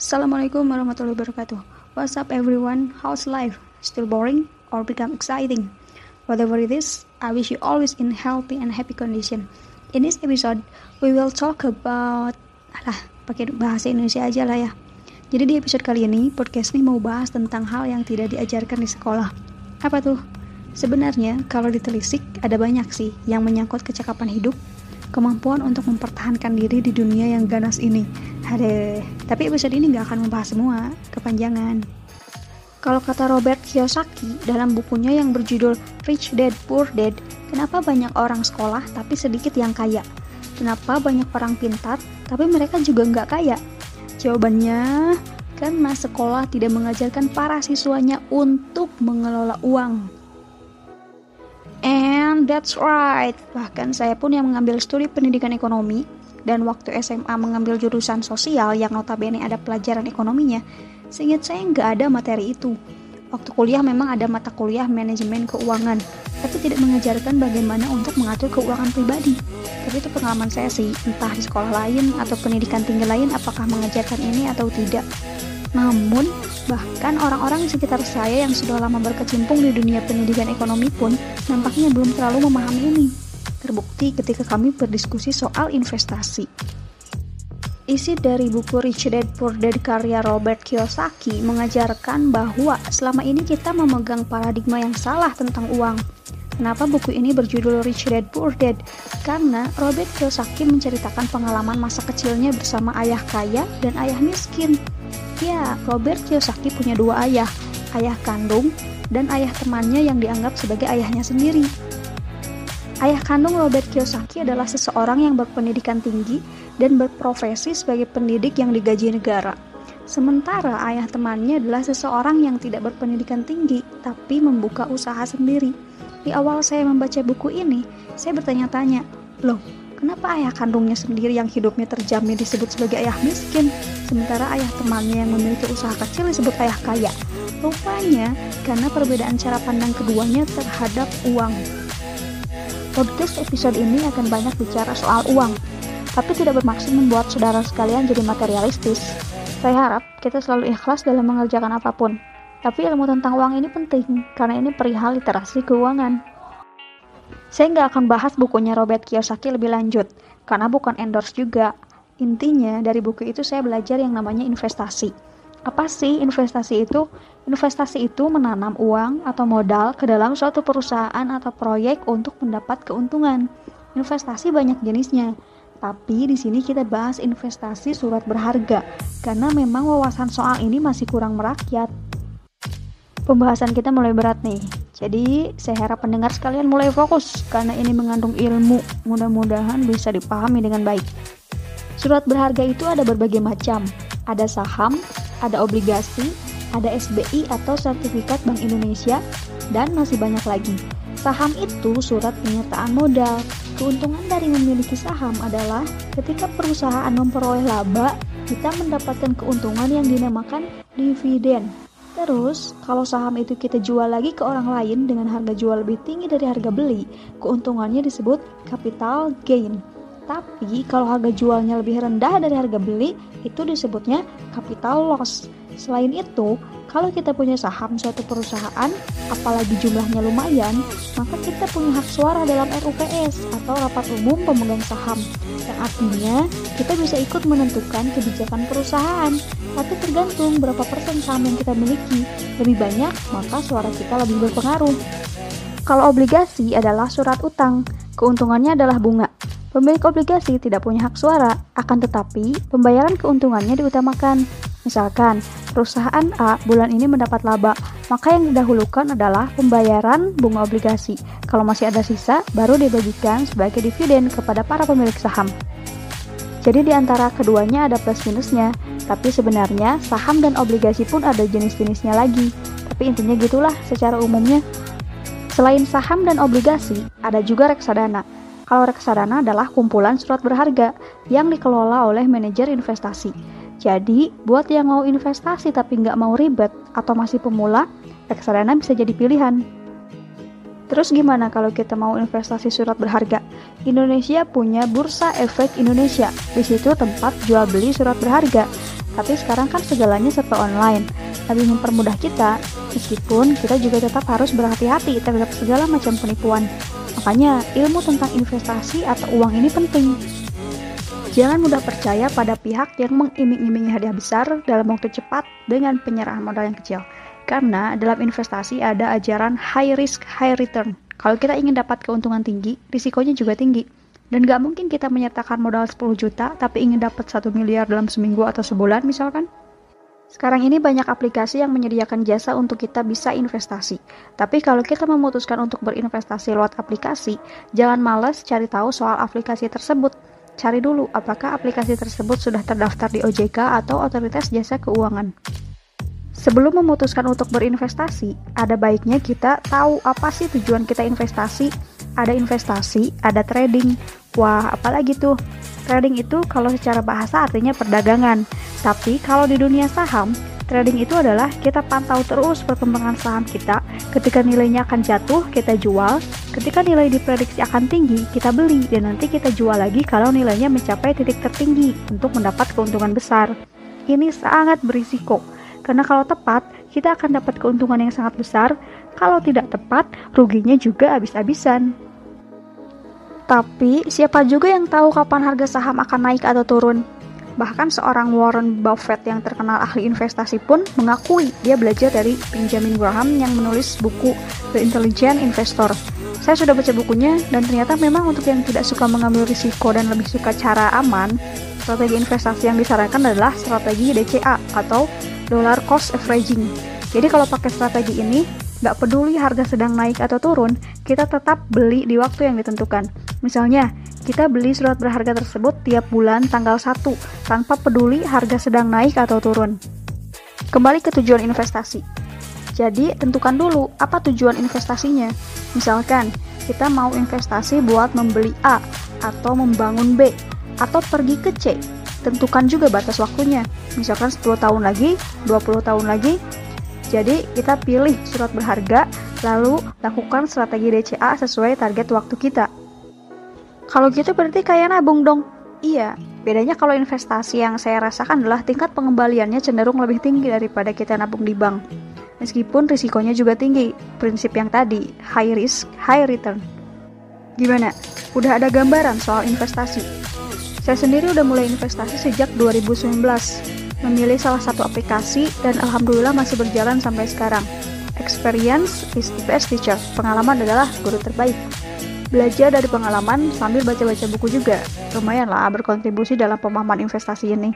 Assalamualaikum warahmatullahi wabarakatuh. What's up everyone? How's life? Still boring or become exciting? Whatever it is, I wish you always in healthy and happy condition. In this episode, we will talk about alah, pakai bahasa Indonesia aja lah ya. Jadi di episode kali ini, podcast ini mau bahas tentang hal yang tidak diajarkan di sekolah. Apa tuh? Sebenarnya, kalau ditelisik, ada banyak sih yang menyangkut kecakapan hidup, kemampuan untuk mempertahankan diri di dunia yang ganas ini ada, tapi episode ini nggak akan membahas semua, kepanjangan. Kalau kata Robert Kiyosaki dalam bukunya yang berjudul Rich Dad Poor Dad, kenapa banyak orang sekolah tapi sedikit yang kaya? Kenapa banyak orang pintar tapi mereka juga nggak kaya? Jawabannya, karena sekolah tidak mengajarkan para siswanya untuk mengelola uang. That's right, bahkan saya pun yang mengambil studi pendidikan ekonomi dan waktu SMA mengambil jurusan sosial yang notabene ada pelajaran ekonominya, seingat saya nggak ada materi itu. Waktu kuliah memang ada mata kuliah manajemen keuangan, tapi tidak mengajarkan bagaimana untuk mengatur keuangan pribadi. Tapi itu pengalaman saya sih, entah di sekolah lain atau pendidikan tinggi lain apakah mengajarkan ini atau tidak. Namun, bahkan orang-orang di sekitar saya yang sudah lama berkecimpung di dunia pendidikan ekonomi pun nampaknya belum terlalu memahami ini. Terbukti ketika kami berdiskusi soal investasi. Isi dari buku Rich Dad Poor Dad karya Robert Kiyosaki mengajarkan bahwa selama ini kita memegang paradigma yang salah tentang uang. Kenapa buku ini berjudul Rich Dad Poor Dad? Karena Robert Kiyosaki menceritakan pengalaman masa kecilnya bersama ayah kaya dan ayah miskin. Ya, Robert Kiyosaki punya dua ayah, ayah kandung dan ayah temannya yang dianggap sebagai ayahnya sendiri. Ayah kandung Robert Kiyosaki adalah seseorang yang berpendidikan tinggi dan berprofesi sebagai pendidik yang digaji negara. Sementara ayah temannya adalah seseorang yang tidak berpendidikan tinggi, tapi membuka usaha sendiri. Di awal saya membaca buku ini, saya bertanya-tanya, loh, kenapa ayah kandungnya sendiri yang hidupnya terjamin disebut sebagai ayah miskin, sementara ayah temannya yang memiliki usaha kecil disebut ayah kaya? Rupanya, karena perbedaan cara pandang keduanya terhadap uang. Podcast episode ini akan banyak bicara soal uang, tapi tidak bermaksud membuat saudara sekalian jadi materialistis. Saya harap kita selalu ikhlas dalam mengerjakan apa pun. Tapi ilmu tentang uang ini penting, karena ini perihal literasi keuangan. Saya nggak akan bahas bukunya Robert Kiyosaki lebih lanjut, karena bukan endorse juga. Intinya, dari buku itu saya belajar yang namanya investasi apa sih investasi itu? Investasi itu menanam uang atau modal ke dalam suatu perusahaan atau proyek untuk mendapat keuntungan. Investasi banyak jenisnya, tapi di sini kita bahas investasi surat berharga karena memang wawasan soal ini masih kurang merakyat. Pembahasan kita mulai berat nih. Jadi, saya harap pendengar sekalian mulai fokus karena ini mengandung ilmu. Mudah-mudahan bisa dipahami dengan baik. Surat berharga itu ada berbagai macam. Ada saham, ada obligasi, ada SBI atau sertifikat Bank Indonesia, dan masih banyak lagi. Saham itu surat penyertaan modal. Keuntungan dari memiliki saham adalah ketika perusahaan memperoleh laba, kita mendapatkan keuntungan yang dinamakan dividen. Terus, kalau saham itu kita jual lagi ke orang lain dengan harga jual lebih tinggi dari harga beli, keuntungannya disebut capital gain. Tapi kalau harga jualnya lebih rendah dari harga beli, itu disebutnya capital loss. Selain itu, kalau kita punya saham suatu perusahaan, apalagi jumlahnya lumayan, maka kita punya hak suara dalam RUPS atau rapat umum pemegang saham. Yang artinya, kita bisa ikut menentukan kebijakan perusahaan, tapi tergantung berapa persen saham yang kita miliki. Lebih banyak, maka suara kita lebih berpengaruh. Kalau obligasi adalah surat utang, keuntungannya adalah bunga. Pemilik obligasi tidak punya hak suara, akan tetapi pembayaran keuntungannya diutamakan. Misalkan, perusahaan A bulan ini mendapat laba, maka yang didahulukan adalah pembayaran bunga obligasi. Kalau masih ada sisa, baru dibagikan sebagai dividen kepada para pemilik saham. Jadi di antara keduanya ada plus minusnya, tapi sebenarnya saham dan obligasi pun ada jenis-jenisnya lagi. Tapi intinya gitulah secara umumnya. Selain saham dan obligasi, ada juga reksadana kalau reksadana adalah kumpulan surat berharga yang dikelola oleh manajer investasi. Jadi, buat yang mau investasi tapi nggak mau ribet atau masih pemula, reksadana bisa jadi pilihan. Terus gimana kalau kita mau investasi surat berharga? Indonesia punya Bursa Efek Indonesia. Di situ tempat jual beli surat berharga. tapi sekarang kan segalanya serba online, lebih mempermudah kita, meskipun kita juga tetap harus berhati-hati terhadap segala macam penipuan. Makanya, ilmu tentang investasi atau uang ini penting. Jangan mudah percaya pada pihak yang mengiming-imingi hadiah besar dalam waktu cepat dengan penyerahan modal yang kecil. Karena dalam investasi ada ajaran high risk, high return. Kalau kita ingin dapat keuntungan tinggi, risikonya juga tinggi. Dan gak mungkin kita menyertakan modal 10 juta, tapi ingin dapat 1 miliar dalam seminggu atau sebulan misalkan. Sekarang ini banyak aplikasi yang menyediakan jasa untuk kita bisa investasi. Tapi kalau kita memutuskan untuk berinvestasi lewat aplikasi, jangan males cari tahu soal aplikasi tersebut. Cari dulu apakah aplikasi tersebut sudah terdaftar di OJK atau Otoritas Jasa Keuangan. Sebelum memutuskan untuk berinvestasi, ada baiknya kita tahu apa sih tujuan kita investasi. Ada investasi, ada trading. Wah, apalagi tuh? Trading itu kalau secara bahasa artinya perdagangan. Tapi kalau di dunia saham, trading itu adalah kita pantau terus perkembangan saham kita. Ketika nilainya akan jatuh, kita jual. Ketika nilai diprediksi akan tinggi, kita beli. Dan nanti kita jual lagi kalau nilainya mencapai titik tertinggi untuk mendapat keuntungan besar. Ini sangat berisiko. Karena kalau tepat, kita akan dapat keuntungan yang sangat besar. Kalau tidak tepat, ruginya juga habis-habisan. Tapi, siapa juga yang tahu kapan harga saham akan naik atau turun? Bahkan seorang Warren Buffett yang terkenal ahli investasi pun mengakui dia belajar dari Benjamin Graham yang menulis buku The Intelligent Investor. Saya sudah baca bukunya dan ternyata memang untuk yang tidak suka mengambil risiko dan lebih suka cara aman, strategi investasi yang disarankan adalah strategi DCA atau Dollar Cost Averaging. Jadi kalau pakai strategi ini, nggak peduli harga sedang naik atau turun, kita tetap beli di waktu yang ditentukan. Misalnya, kita beli surat berharga tersebut tiap bulan tanggal 1 tanpa peduli harga sedang naik atau turun. Kembali ke tujuan investasi. Jadi, tentukan dulu apa tujuan investasinya. Misalkan, kita mau investasi buat membeli A atau membangun B atau pergi ke C. Tentukan juga batas waktunya. Misalkan 10 tahun lagi, 20 tahun lagi. Jadi, kita pilih surat berharga lalu lakukan strategi DCA sesuai target waktu kita. Kalau gitu berarti kayak nabung dong. Iya, bedanya kalau investasi yang saya rasakan adalah tingkat pengembaliannya cenderung lebih tinggi daripada kita nabung di bank. Meskipun risikonya juga tinggi, prinsip yang tadi, high risk, high return. Gimana? Udah ada gambaran soal investasi? Saya sendiri udah mulai investasi sejak 2019, memilih salah satu aplikasi dan alhamdulillah masih berjalan sampai sekarang. Experience is the best teacher. Pengalaman adalah guru terbaik. Belajar dari pengalaman sambil baca-baca buku juga. Lumayan lah berkontribusi dalam pemahaman investasi ini.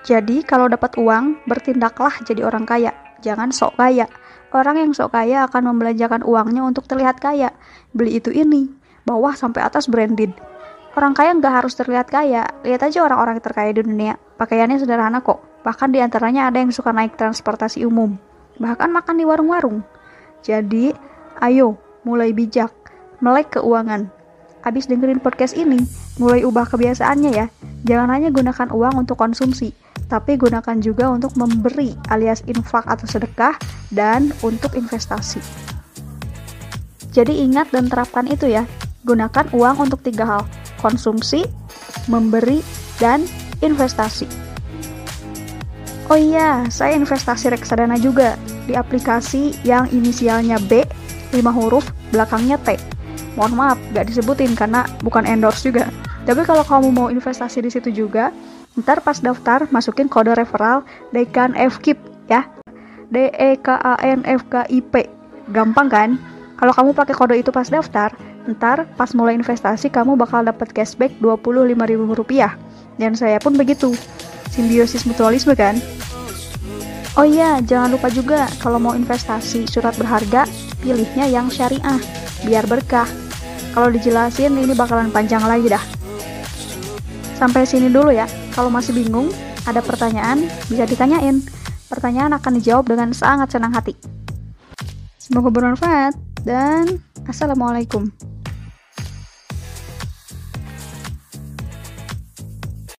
Jadi, kalau dapat uang, bertindaklah jadi orang kaya. Jangan sok kaya. Orang yang sok kaya akan membelanjakan uangnya untuk terlihat kaya. Beli itu ini, bawah sampai atas branded. Orang kaya nggak harus terlihat kaya. Lihat aja orang-orang terkaya di dunia. Pakaiannya sederhana kok. Bahkan di antaranya ada yang suka naik transportasi umum. Bahkan makan di warung-warung. Jadi, ayo, mulai bijak melek keuangan. Abis dengerin podcast ini, mulai ubah kebiasaannya ya. Jangan hanya gunakan uang untuk konsumsi, tapi gunakan juga untuk memberi alias infak atau sedekah dan untuk investasi. Jadi ingat dan terapkan itu ya. Gunakan uang untuk tiga hal, konsumsi, memberi, dan investasi. Oh iya, saya investasi reksadana juga di aplikasi yang inisialnya B, 5 huruf, belakangnya T mohon maaf gak disebutin karena bukan endorse juga. Tapi kalau kamu mau investasi di situ juga ntar pas daftar masukin kode referral Dekan FKIP ya. D E K A N F K I P. Gampang kan? Kalau kamu pakai kode itu pas daftar ntar pas mulai investasi kamu bakal dapat cashback ribu rupiah. Dan saya pun begitu. Simbiosis mutualisme kan? Oh iya, jangan lupa juga kalau mau investasi surat berharga, pilihnya yang syariah, biar berkah. Kalau dijelasin ini bakalan panjang lagi dah. Sampai sini dulu ya. Kalau masih bingung, ada pertanyaan, bisa ditanyain. Pertanyaan akan dijawab dengan sangat senang hati. Semoga bermanfaat dan Assalamualaikum.